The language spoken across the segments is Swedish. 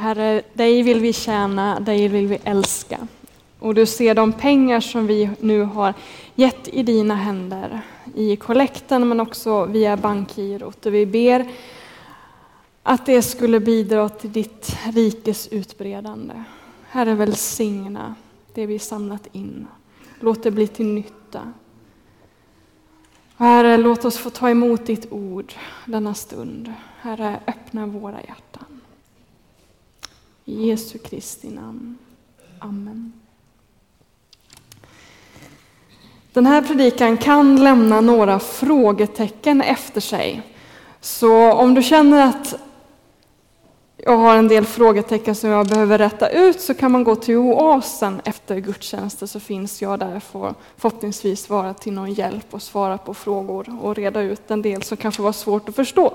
Herre, dig vill vi tjäna, dig vill vi älska. Och du ser de pengar som vi nu har gett i dina händer, i kollekten men också via bankgirot. Och vi ber att det skulle bidra till ditt rikes utbredande. Herre, välsigna det vi samlat in. Låt det bli till nytta. Herre, låt oss få ta emot ditt ord denna stund. Herre, öppna våra hjärtan. I Jesu Kristi namn. Amen. Den här predikan kan lämna några frågetecken efter sig. Så om du känner att jag har en del frågetecken som jag behöver rätta ut så kan man gå till Oasen efter gudstjänsten så finns jag där för förhoppningsvis vara till någon hjälp och svara på frågor och reda ut en del som kanske var svårt att förstå.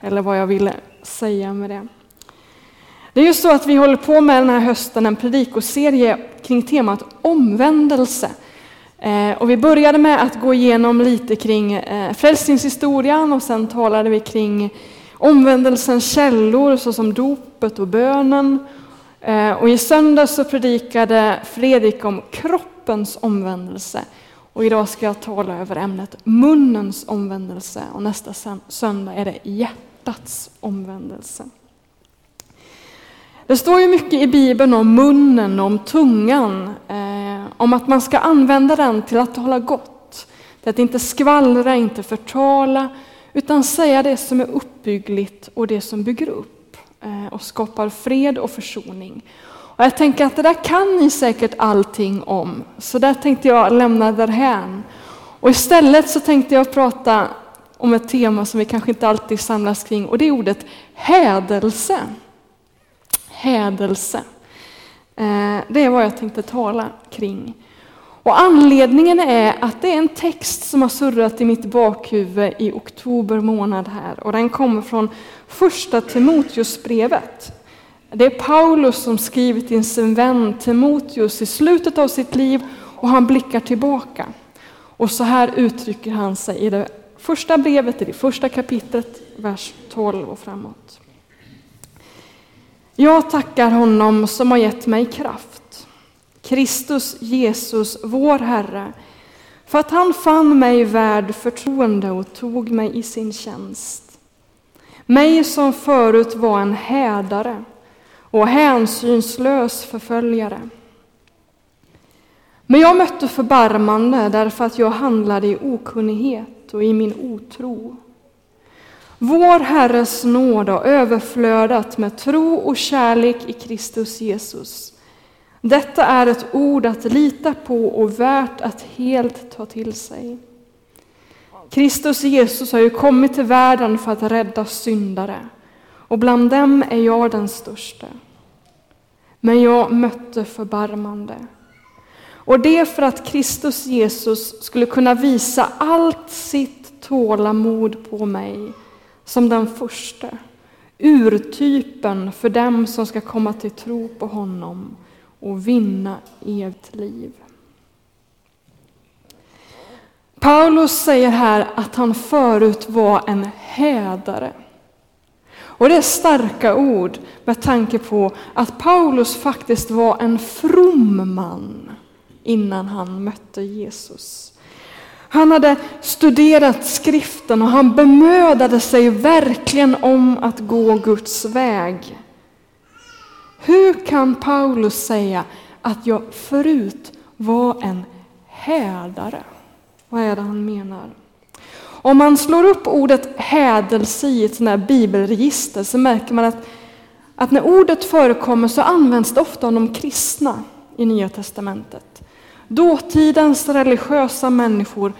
Eller vad jag ville säga med det. Det är ju så att vi håller på med den här hösten en predikoserie kring temat omvändelse. Eh, och vi började med att gå igenom lite kring eh, frälsningshistorien och sen talade vi kring omvändelsens källor såsom dopet och bönen. Eh, och i söndags så predikade Fredrik om kroppens omvändelse. Och idag ska jag tala över ämnet munnens omvändelse och nästa söndag är det hjärtats omvändelse. Det står ju mycket i Bibeln om munnen och om tungan, eh, om att man ska använda den till att tala gott, till att inte skvallra, inte förtala, utan säga det som är uppbyggligt och det som bygger upp eh, och skapar fred och försoning. Och jag tänker att det där kan ni säkert allting om, så där tänkte jag lämna därhän. Och istället så tänkte jag prata om ett tema som vi kanske inte alltid samlas kring och det är ordet hädelse. Hädelse. Eh, det är vad jag tänkte tala kring. Och anledningen är att det är en text som har surrat i mitt bakhuvud i oktober månad här och den kommer från första Timoteusbrevet. Det är Paulus som skrivit till sin vän Timoteus i slutet av sitt liv och han blickar tillbaka. Och så här uttrycker han sig i det första brevet, i det första kapitlet, vers 12 och framåt. Jag tackar honom som har gett mig kraft Kristus Jesus, vår Herre, för att han fann mig värd förtroende och tog mig i sin tjänst. Mig som förut var en hädare och hänsynslös förföljare. Men jag mötte förbarmande därför att jag handlade i okunnighet och i min otro. Vår Herres nåd har överflödat med tro och kärlek i Kristus Jesus. Detta är ett ord att lita på och värt att helt ta till sig. Kristus Jesus har ju kommit till världen för att rädda syndare och bland dem är jag den största. Men jag mötte förbarmande. Och det för att Kristus Jesus skulle kunna visa allt sitt tålamod på mig som den första, urtypen för dem som ska komma till tro på honom och vinna evigt liv. Paulus säger här att han förut var en hädare. Och det är starka ord med tanke på att Paulus faktiskt var en from man innan han mötte Jesus. Han hade studerat skriften och han bemödade sig verkligen om att gå Guds väg. Hur kan Paulus säga att jag förut var en hädare? Vad är det han menar? Om man slår upp ordet hädelse i ett sånt här bibelregister så märker man att, att när ordet förekommer så används det ofta av de kristna i Nya Testamentet. Dåtidens religiösa människor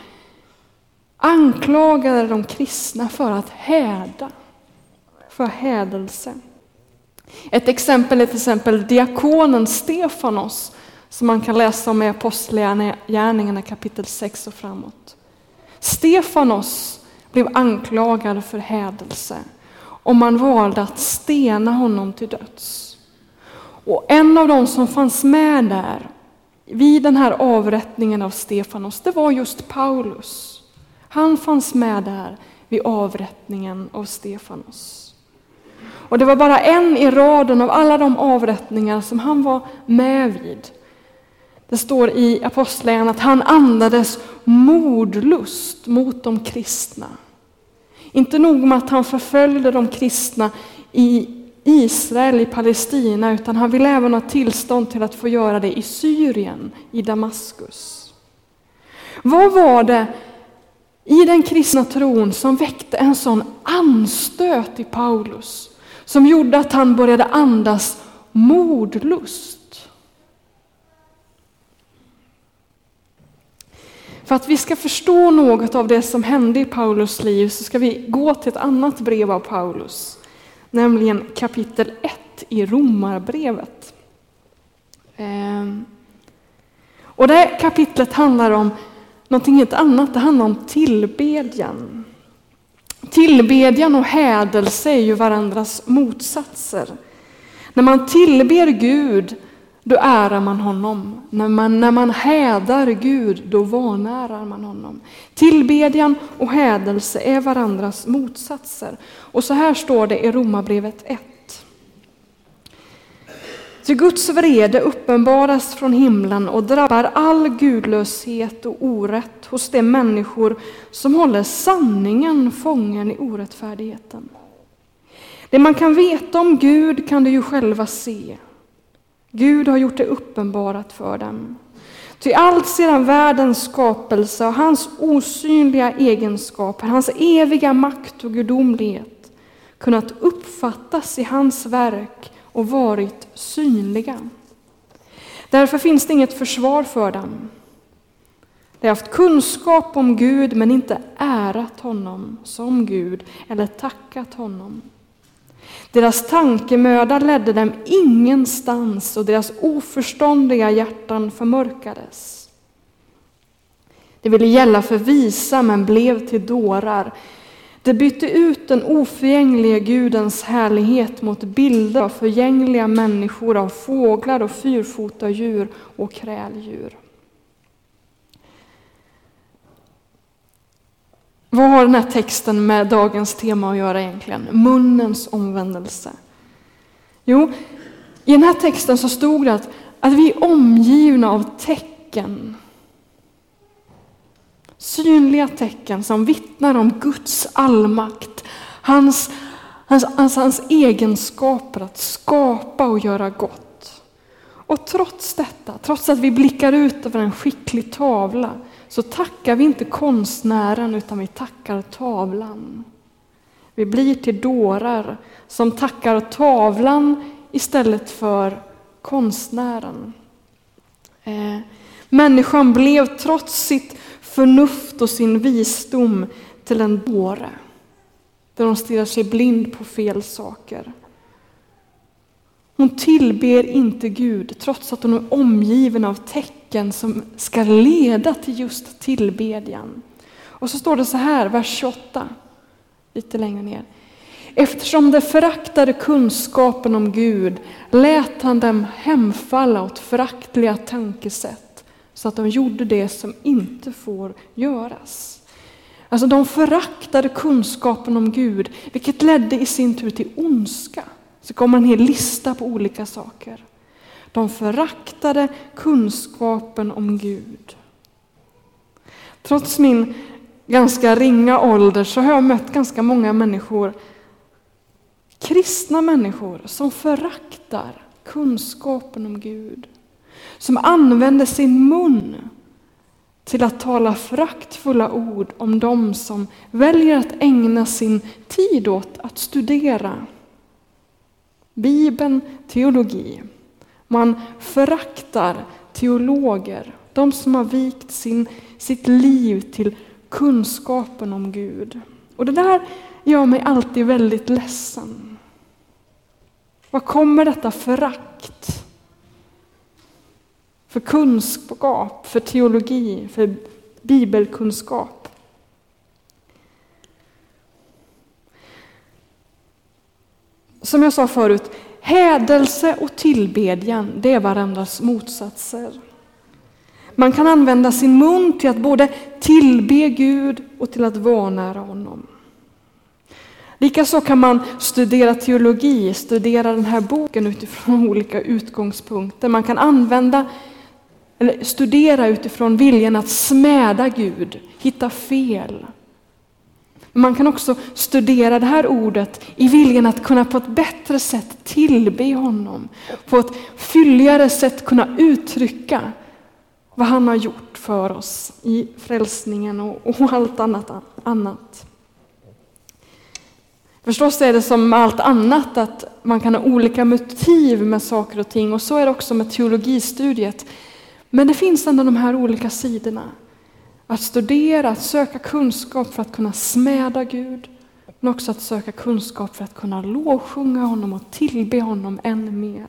anklagade de kristna för att häda, för hädelse. Ett exempel är till exempel diakonen Stefanos som man kan läsa om i Apostlagärningarna kapitel 6 och framåt. Stefanos blev anklagad för hädelse och man valde att stena honom till döds. Och en av dem som fanns med där vid den här avrättningen av Stefanos, det var just Paulus. Han fanns med där vid avrättningen av Stefanos. Och det var bara en i raden av alla de avrättningar som han var med vid. Det står i Apostlagärningarna att han andades mordlust mot de kristna. Inte nog med att han förföljde de kristna i Israel, i Palestina, utan han vill även ha tillstånd till att få göra det i Syrien, i Damaskus. Vad var det i den kristna tron som väckte en sån anstöt i Paulus, som gjorde att han började andas mordlust? För att vi ska förstå något av det som hände i Paulus liv så ska vi gå till ett annat brev av Paulus, nämligen kapitel 1 i Romarbrevet. Ehm. Och det kapitlet handlar om någonting helt annat, det handlar om tillbedjan. Tillbedjan och hädelse är ju varandras motsatser. När man tillber Gud då ärar man honom. När man, när man hädar Gud, då vanärar man honom. Tillbedjan och hädelse är varandras motsatser. Och så här står det i Romarbrevet 1. Ty Guds vrede uppenbaras från himlen och drabbar all gudlöshet och orätt hos de människor som håller sanningen fången i orättfärdigheten. Det man kan veta om Gud kan du ju själva se. Gud har gjort det uppenbarat för dem. Ty allt sedan världens skapelse och hans osynliga egenskaper, hans eviga makt och gudomlighet kunnat uppfattas i hans verk och varit synliga. Därför finns det inget försvar för dem. De har haft kunskap om Gud men inte ärat honom som Gud eller tackat honom. Deras tankemöda ledde dem ingenstans och deras oförståndiga hjärtan förmörkades. Det ville gälla för visa men blev till dårar. Det bytte ut den oförgängliga Gudens härlighet mot bilder av förgängliga människor, av fåglar och fyrfota djur och kräldjur. Vad har den här texten med dagens tema att göra egentligen? Munnens omvändelse. Jo, i den här texten så stod det att, att vi är omgivna av tecken. Synliga tecken som vittnar om Guds allmakt, hans, hans, hans, hans egenskaper att skapa och göra gott. Och trots detta, trots att vi blickar ut över en skicklig tavla, så tackar vi inte konstnären utan vi tackar tavlan. Vi blir till dårar som tackar tavlan istället för konstnären. Eh, människan blev trots sitt förnuft och sin visdom till en dåre. Där hon stirrar sig blind på fel saker. Hon tillber inte Gud trots att hon är omgiven av tecken som ska leda till just tillbedjan. Och så står det så här, vers 28, lite längre ner. Eftersom de föraktade kunskapen om Gud lät han dem hemfalla åt föraktliga tankesätt så att de gjorde det som inte får göras. Alltså de föraktade kunskapen om Gud, vilket ledde i sin tur till ondska. Så kommer en hel lista på olika saker. De föraktade kunskapen om Gud. Trots min ganska ringa ålder så har jag mött ganska många människor, kristna människor, som föraktar kunskapen om Gud. Som använder sin mun till att tala föraktfulla ord om dem som väljer att ägna sin tid åt att studera Bibeln, teologi. Man föraktar teologer, de som har vikt sin, sitt liv till kunskapen om Gud. Och det där gör mig alltid väldigt ledsen. Var kommer detta förakt? För kunskap, för teologi, för bibelkunskap. Som jag sa förut, hädelse och tillbedjan, det är varandras motsatser. Man kan använda sin mun till att både tillbe Gud och till att vanära honom. Likaså kan man studera teologi, studera den här boken utifrån olika utgångspunkter. Man kan använda eller studera utifrån viljan att smäda Gud, hitta fel. Man kan också studera det här ordet i viljan att kunna på ett bättre sätt tillbe honom. På ett fylligare sätt kunna uttrycka vad han har gjort för oss i frälsningen och, och allt annat. annat. Förstås är det som med allt annat att man kan ha olika motiv med saker och ting och så är det också med teologistudiet. Men det finns ändå de här olika sidorna. Att studera, att söka kunskap för att kunna smäda Gud, men också att söka kunskap för att kunna lovsjunga honom och tillbe honom än mer.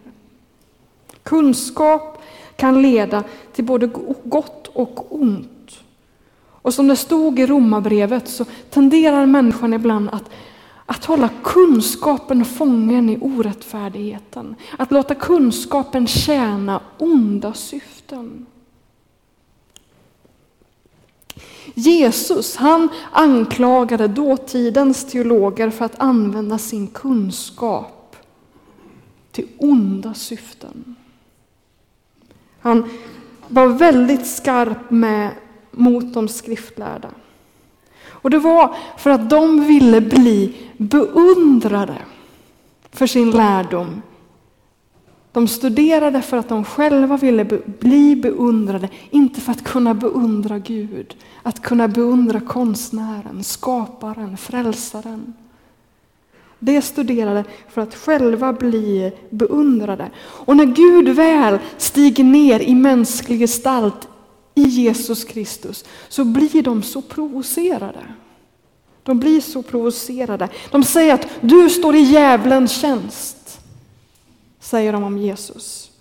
Kunskap kan leda till både gott och ont. Och som det stod i romabrevet så tenderar människan ibland att, att hålla kunskapen fången i orättfärdigheten. Att låta kunskapen tjäna onda syften. Jesus han anklagade dåtidens teologer för att använda sin kunskap till onda syften. Han var väldigt skarp med, mot de skriftlärda. Och det var för att de ville bli beundrade för sin lärdom de studerade för att de själva ville bli beundrade, inte för att kunna beundra Gud. Att kunna beundra konstnären, skaparen, frälsaren. De studerade för att själva bli beundrade. Och när Gud väl stiger ner i mänsklig gestalt i Jesus Kristus så blir de så provocerade. De blir så provocerade. De säger att du står i djävulens tjänst säger de om Jesus.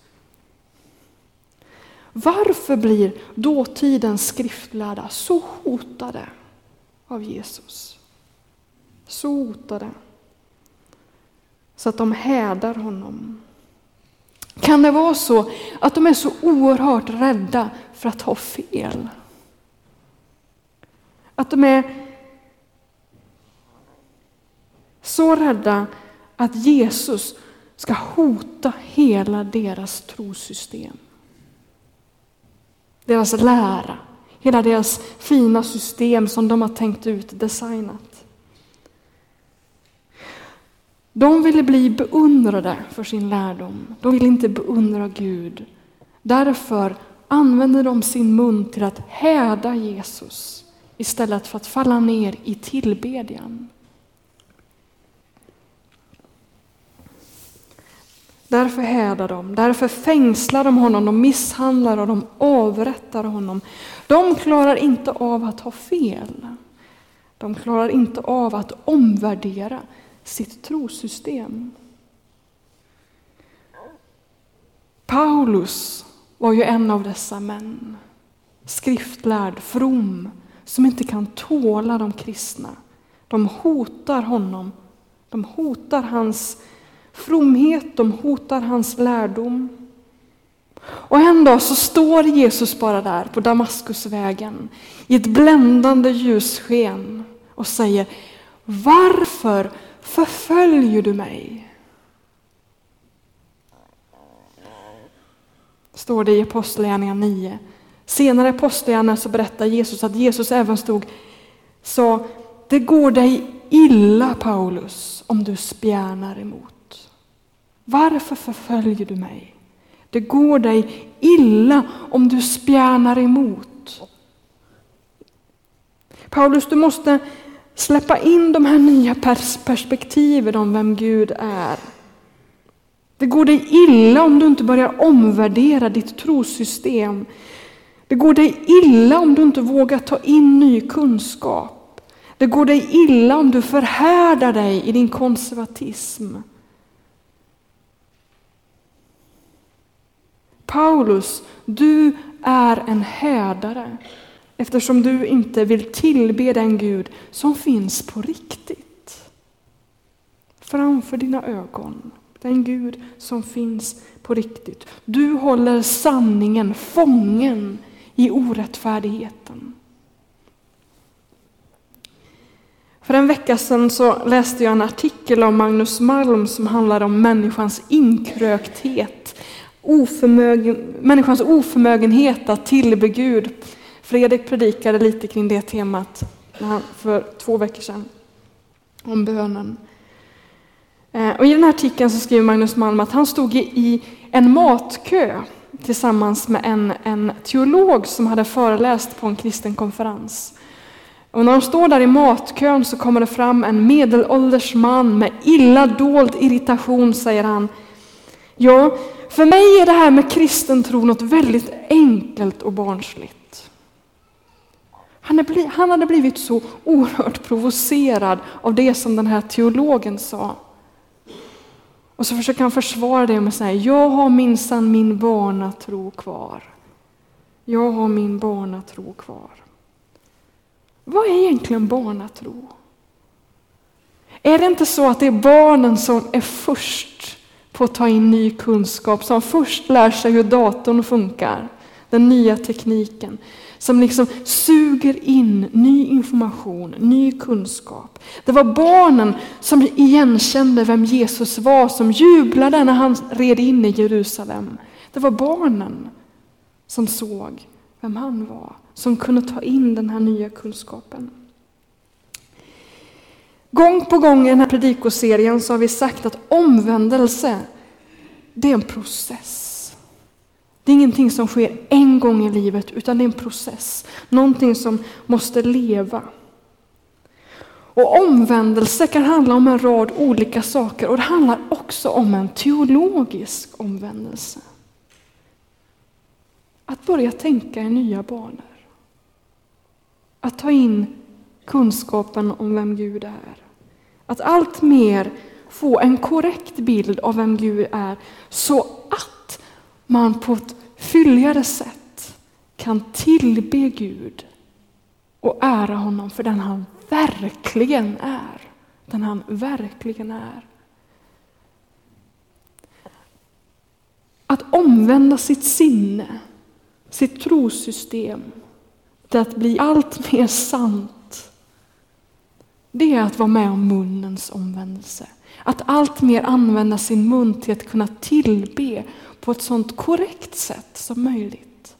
Varför blir dåtidens skriftlärda så hotade av Jesus? Så hotade så att de hädar honom. Kan det vara så att de är så oerhört rädda för att ha fel? Att de är så rädda att Jesus ska hota hela deras trosystem. Deras lära, hela deras fina system som de har tänkt ut, designat. De ville bli beundrade för sin lärdom. De ville inte beundra Gud. Därför använde de sin mun till att häda Jesus istället för att falla ner i tillbedjan. Därför hädar de, därför fängslar de honom, de misshandlar och de avrättar honom. De klarar inte av att ha fel. De klarar inte av att omvärdera sitt trosystem. Paulus var ju en av dessa män. Skriftlärd, from, som inte kan tåla de kristna. De hotar honom. De hotar hans fromhet, de hotar hans lärdom. Och en dag så står Jesus bara där på Damaskusvägen i ett bländande ljussken och säger Varför förföljer du mig? Står det i Apostlagärningarna 9. Senare i Apostlagärningarna så berättar Jesus att Jesus även stod sa Det går dig illa Paulus om du spjärnar emot. Varför förföljer du mig? Det går dig illa om du spjärnar emot. Paulus, du måste släppa in de här nya perspektiven om vem Gud är. Det går dig illa om du inte börjar omvärdera ditt trosystem. Det går dig illa om du inte vågar ta in ny kunskap. Det går dig illa om du förhärdar dig i din konservatism. Paulus, du är en hädare eftersom du inte vill tillbe den Gud som finns på riktigt. Framför dina ögon, den Gud som finns på riktigt. Du håller sanningen fången i orättfärdigheten. För en vecka sedan så läste jag en artikel av Magnus Malm som handlar om människans inkrökthet, oförmögen, människans oförmögenhet att tillbe Gud. Fredrik predikade lite kring det temat för två veckor sedan, om bönen. Eh, och I den här artikeln så skriver Magnus Malm att han stod i en matkö tillsammans med en, en teolog som hade föreläst på en kristen konferens. Och när de står där i matkön så kommer det fram en medelålders man med illa dold irritation, säger han. Ja, för mig är det här med kristen tro något väldigt enkelt och barnsligt. Han hade blivit så oerhört provocerad av det som den här teologen sa. Och så försöker han försvara det med att säga, jag har minsann min barnatro kvar. Jag har min barnatro kvar. Vad är egentligen barnatro? Är det inte så att det är barnen som är först på att ta in ny kunskap, som först lär sig hur datorn funkar, den nya tekniken, som liksom suger in ny information, ny kunskap. Det var barnen som igenkände vem Jesus var, som jublade när han red in i Jerusalem. Det var barnen som såg vem han var, som kunde ta in den här nya kunskapen. Gång på gång i den här predikoserien så har vi sagt att omvändelse, det är en process. Det är ingenting som sker en gång i livet, utan det är en process. Någonting som måste leva. Och omvändelse kan handla om en rad olika saker och det handlar också om en teologisk omvändelse. Att börja tänka i nya banor. Att ta in kunskapen om vem Gud är. Att allt mer få en korrekt bild av vem Gud är så att man på ett fylligare sätt kan tillbe Gud och ära honom för den han verkligen är. Den han verkligen är. Att omvända sitt sinne, sitt trosystem till att bli allt mer sant. Det är att vara med om munnens omvändelse. Att alltmer använda sin mun till att kunna tillbe på ett sådant korrekt sätt som möjligt.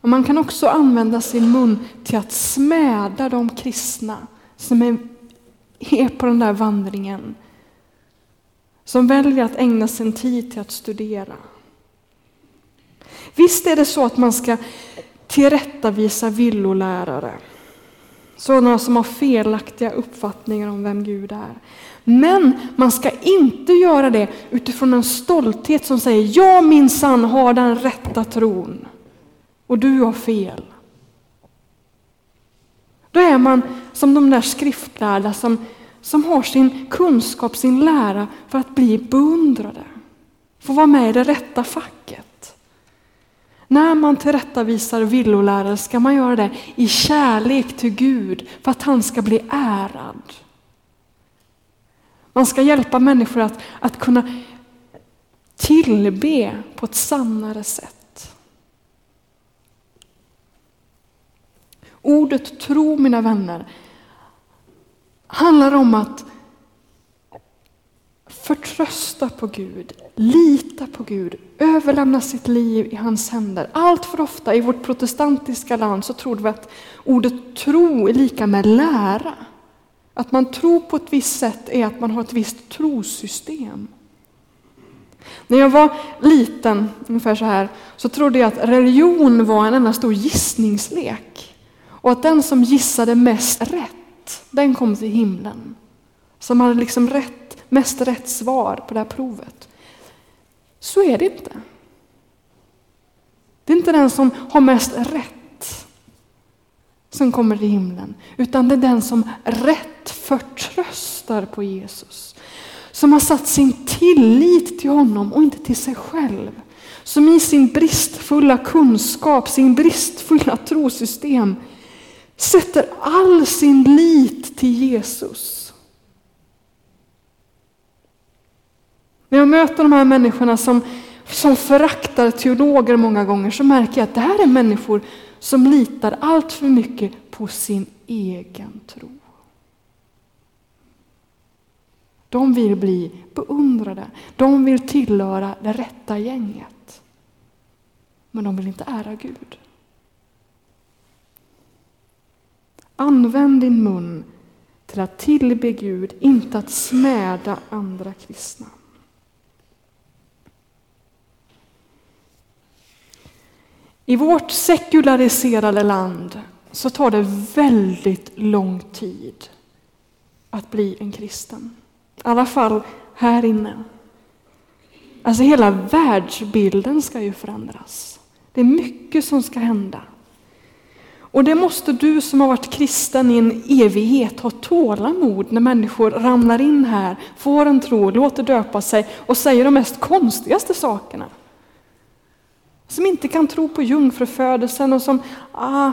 Och man kan också använda sin mun till att smäda de kristna som är, är på den där vandringen. Som väljer att ägna sin tid till att studera. Visst är det så att man ska tillrättavisa villolärare. Sådana som har felaktiga uppfattningar om vem Gud är. Men man ska inte göra det utifrån en stolthet som säger jag minsann har den rätta tron och du har fel. Då är man som de där skriftlärda som, som har sin kunskap, sin lära för att bli beundrade. Få vara med i det rätta facket. När man tillrättavisar villolärare ska man göra det i kärlek till Gud för att han ska bli ärad. Man ska hjälpa människor att, att kunna tillbe på ett sannare sätt. Ordet tro, mina vänner, handlar om att förtrösta på Gud, lita på Gud, överlämna sitt liv i hans händer. Allt för ofta i vårt protestantiska land så tror vi att ordet tro är lika med lära. Att man tror på ett visst sätt är att man har ett visst trosystem. När jag var liten, ungefär så här, så trodde jag att religion var en enda stor gissningslek. Och att den som gissade mest rätt, den kom till himlen. Som hade liksom rätt, mest rätt svar på det här provet. Så är det inte. Det är inte den som har mest rätt som kommer till himlen, utan det är den som rätt förtröstar på Jesus. Som har satt sin tillit till honom och inte till sig själv. Som i sin bristfulla kunskap, sin bristfulla trosystem sätter all sin lit till Jesus. När jag möter de här människorna som, som föraktar teologer många gånger så märker jag att det här är människor som litar allt för mycket på sin egen tro. De vill bli beundrade, de vill tillhöra det rätta gänget. Men de vill inte ära Gud. Använd din mun till att tillbe Gud, inte att smäda andra kristna. I vårt sekulariserade land så tar det väldigt lång tid att bli en kristen. I alla fall här inne. Alltså hela världsbilden ska ju förändras. Det är mycket som ska hända. Och det måste du som har varit kristen i en evighet ha tålamod när människor ramlar in här, får en tro, låter döpa sig och säger de mest konstigaste sakerna. Som inte kan tro på jungfrufödelsen och som, ah,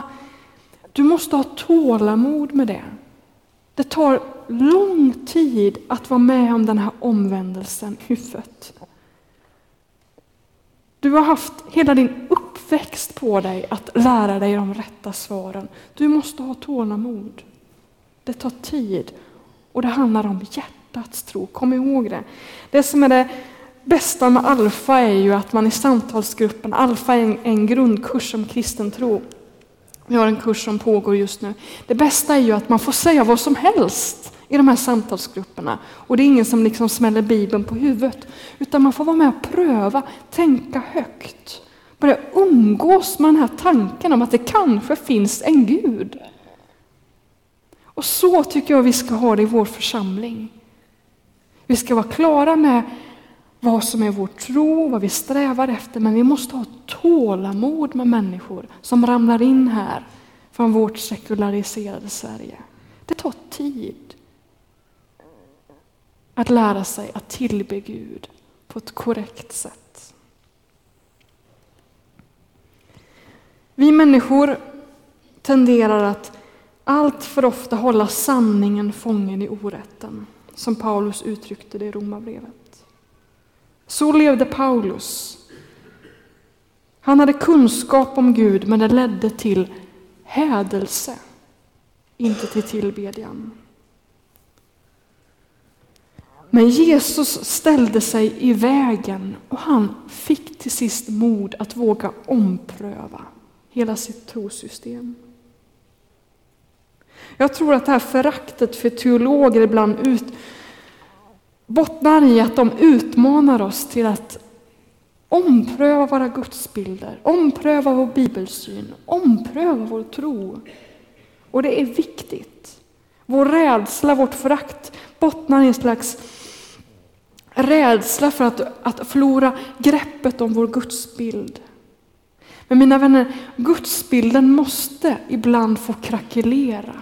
du måste ha tålamod med det. Det tar lång tid att vara med om den här omvändelsen huvudet. Du har haft hela din uppväxt på dig att lära dig de rätta svaren. Du måste ha tålamod. Det tar tid och det handlar om hjärtats tro. Kom ihåg det. Det som är det bästa med Alfa är ju att man i samtalsgruppen, Alfa är en, en grundkurs om kristen tro. Vi har en kurs som pågår just nu. Det bästa är ju att man får säga vad som helst i de här samtalsgrupperna. Och det är ingen som liksom smäller Bibeln på huvudet. Utan man får vara med och pröva, tänka högt. Börja umgås med den här tanken om att det kanske finns en Gud. Och så tycker jag vi ska ha det i vår församling. Vi ska vara klara med vad som är vår tro, vad vi strävar efter, men vi måste ha tålamod med människor som ramlar in här från vårt sekulariserade Sverige. Det tar tid att lära sig att tillbe Gud på ett korrekt sätt. Vi människor tenderar att allt för ofta hålla sanningen fången i orätten, som Paulus uttryckte det i Romarbrevet. Så levde Paulus. Han hade kunskap om Gud, men det ledde till hädelse, inte till tillbedjan. Men Jesus ställde sig i vägen och han fick till sist mod att våga ompröva hela sitt trosystem. Jag tror att det här föraktet för teologer ibland ut, bottnar i att de utmanar oss till att ompröva våra gudsbilder, ompröva vår bibelsyn, ompröva vår tro. Och det är viktigt. Vår rädsla, vårt förakt bottnar i en slags rädsla för att, att förlora greppet om vår gudsbild. Men mina vänner, gudsbilden måste ibland få krackelera.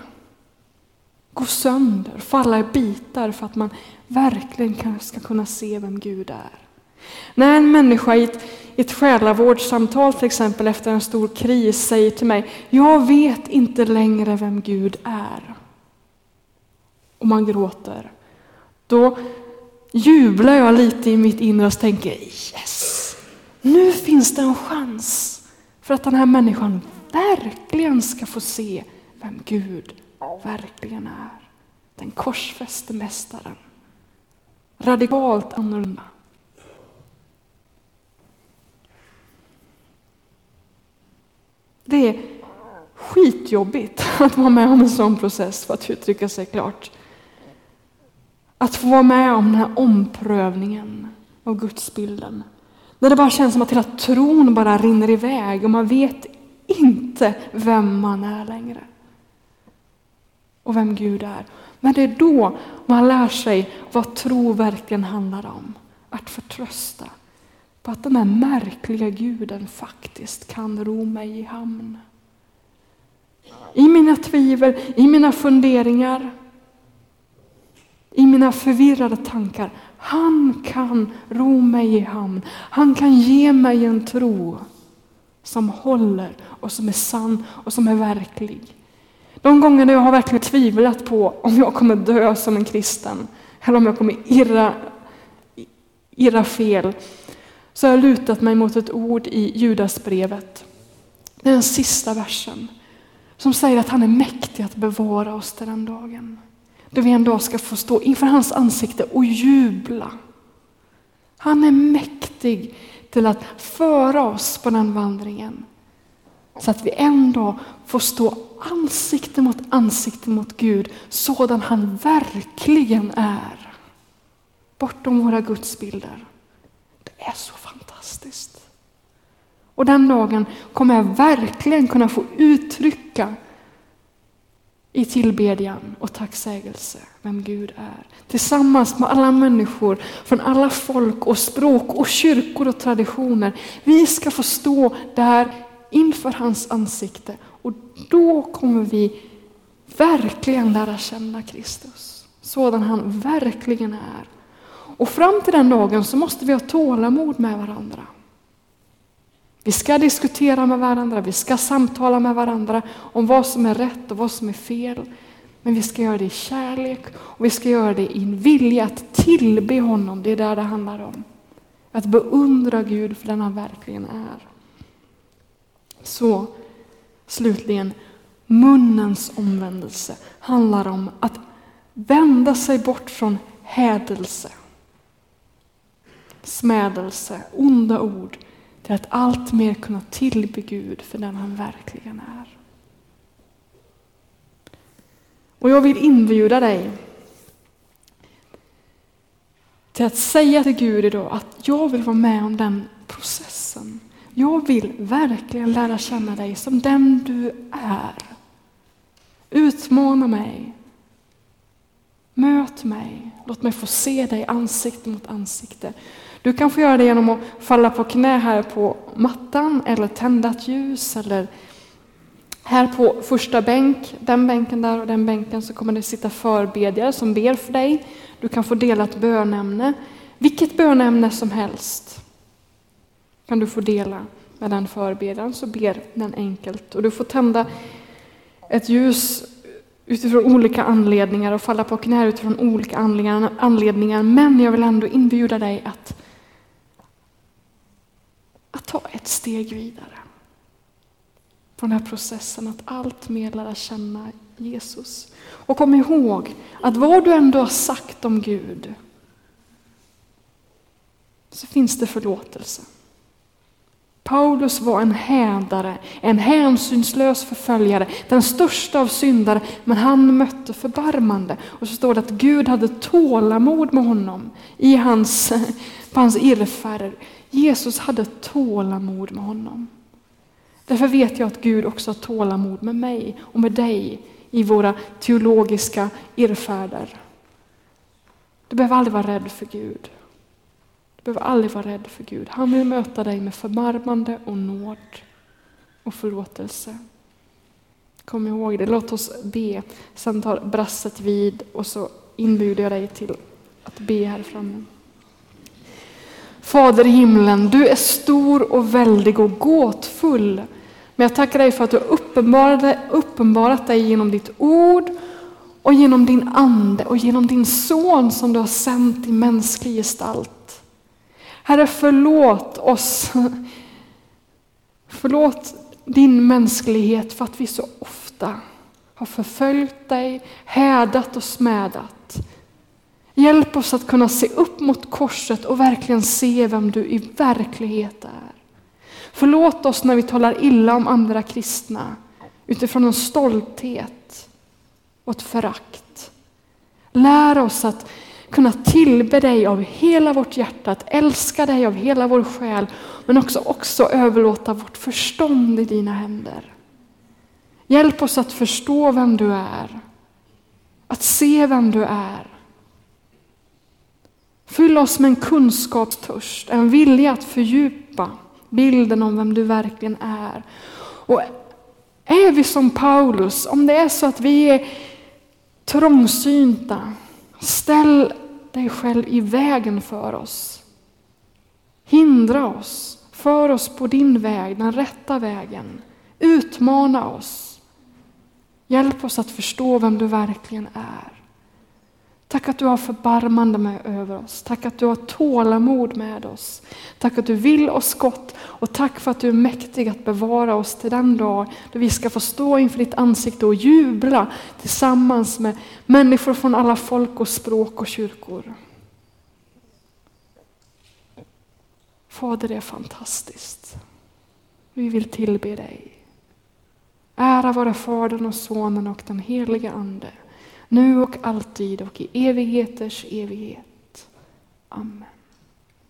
Gå sönder, falla i bitar för att man verkligen ska kunna se vem Gud är. När en människa i ett, i ett själavårdssamtal till exempel efter en stor kris säger till mig, jag vet inte längre vem Gud är. Och man gråter. Då jublar jag lite i mitt inre och tänker yes, nu finns det en chans för att den här människan verkligen ska få se vem Gud verkligen är. Den korsfäste mästaren. Radikalt annorlunda. Det är skitjobbigt att vara med om en sån process för att uttrycka sig klart. Att få vara med om den här omprövningen av gudsbilden. När det bara känns som att hela tron bara rinner iväg och man vet inte vem man är längre. Och vem Gud är. Men det är då man lär sig vad tro verkligen handlar om. Att förtrösta på att den här märkliga guden faktiskt kan ro mig i hamn. I mina tvivel, i mina funderingar, i mina förvirrade tankar. Han kan ro mig i hamn. Han kan ge mig en tro som håller och som är sann och som är verklig. De gånger jag har verkligen tvivlat på om jag kommer dö som en kristen eller om jag kommer irra, irra fel så har jag lutat mig mot ett ord i Judasbrevet den sista versen som säger att han är mäktig att bevara oss till den dagen. Då vi en dag ska få stå inför hans ansikte och jubla. Han är mäktig till att föra oss på den vandringen. Så att vi en dag får stå ansikte mot ansikte mot Gud sådan han verkligen är. Bortom våra gudsbilder. Det är så fantastiskt. Och den dagen kommer jag verkligen kunna få uttrycka i tillbedjan och tacksägelse vem Gud är. Tillsammans med alla människor från alla folk och språk och kyrkor och traditioner. Vi ska få stå där inför hans ansikte och då kommer vi verkligen lära känna Kristus. Sådan han verkligen är. Och fram till den dagen så måste vi ha tålamod med varandra. Vi ska diskutera med varandra, vi ska samtala med varandra om vad som är rätt och vad som är fel. Men vi ska göra det i kärlek och vi ska göra det i en vilja att tillbe honom. Det är där det handlar om. Att beundra Gud för den han verkligen är. Så slutligen, munnens omvändelse handlar om att vända sig bort från hädelse, smädelse, onda ord till att alltmer kunna tillbe Gud för den han verkligen är. Och jag vill inbjuda dig till att säga till Gud idag att jag vill vara med om den processen. Jag vill verkligen lära känna dig som den du är. Utmana mig. Möt mig. Låt mig få se dig ansikte mot ansikte. Du kan få göra det genom att falla på knä här på mattan eller tända ett ljus eller här på första bänk, den bänken där och den bänken så kommer det sitta förbedjare som ber för dig. Du kan få dela ett bönämne. Vilket bönämne som helst kan du få dela med den förbedjaren så ber den enkelt. Och du får tända ett ljus utifrån olika anledningar och falla på knä utifrån olika anledningar. Men jag vill ändå inbjuda dig att att ta ett steg vidare från den här processen att allt mer lära känna Jesus. Och kom ihåg att vad du ändå har sagt om Gud så finns det förlåtelse. Paulus var en hädare, en hänsynslös förföljare, den största av syndare, men han mötte förbarmande. Och så står det att Gud hade tålamod med honom i hans, på hans irrfärder. Jesus hade tålamod med honom. Därför vet jag att Gud också har tålamod med mig och med dig i våra teologiska irrfärder. Du behöver aldrig vara rädd för Gud. Du behöver aldrig vara rädd för Gud. Han vill möta dig med förbarmande och nåd och förlåtelse. Kom ihåg det. Låt oss be. Sen tar brasset vid och så inbjuder jag dig till att be här framme. Fader i himlen, du är stor och väldig och gåtfull. Men jag tackar dig för att du uppenbarade, uppenbarat dig genom ditt ord och genom din ande och genom din son som du har sänt i mänsklig gestalt. Herre, förlåt oss. Förlåt din mänsklighet för att vi så ofta har förföljt dig, hädat och smädat. Hjälp oss att kunna se upp mot korset och verkligen se vem du i verklighet är. Förlåt oss när vi talar illa om andra kristna utifrån en stolthet och ett förakt. Lär oss att kunna tillbe dig av hela vårt hjärta, att älska dig av hela vår själ, men också, också överlåta vårt förstånd i dina händer. Hjälp oss att förstå vem du är, att se vem du är Fyll oss med en kunskapstörst, en vilja att fördjupa bilden om vem du verkligen är. Och är vi som Paulus, om det är så att vi är trångsynta, ställ dig själv i vägen för oss. Hindra oss, för oss på din väg, den rätta vägen. Utmana oss. Hjälp oss att förstå vem du verkligen är. Tack att du har förbarmande med över oss. Tack att du har tålamod med oss. Tack att du vill oss gott och tack för att du är mäktig att bevara oss till den dag då vi ska få stå inför ditt ansikte och jubla tillsammans med människor från alla folk och språk och kyrkor. Fader, det är fantastiskt. Vi vill tillbe dig. Ära vare Fadern och Sonen och den helige Ande, nu och alltid och i evigheters evighet. Amen.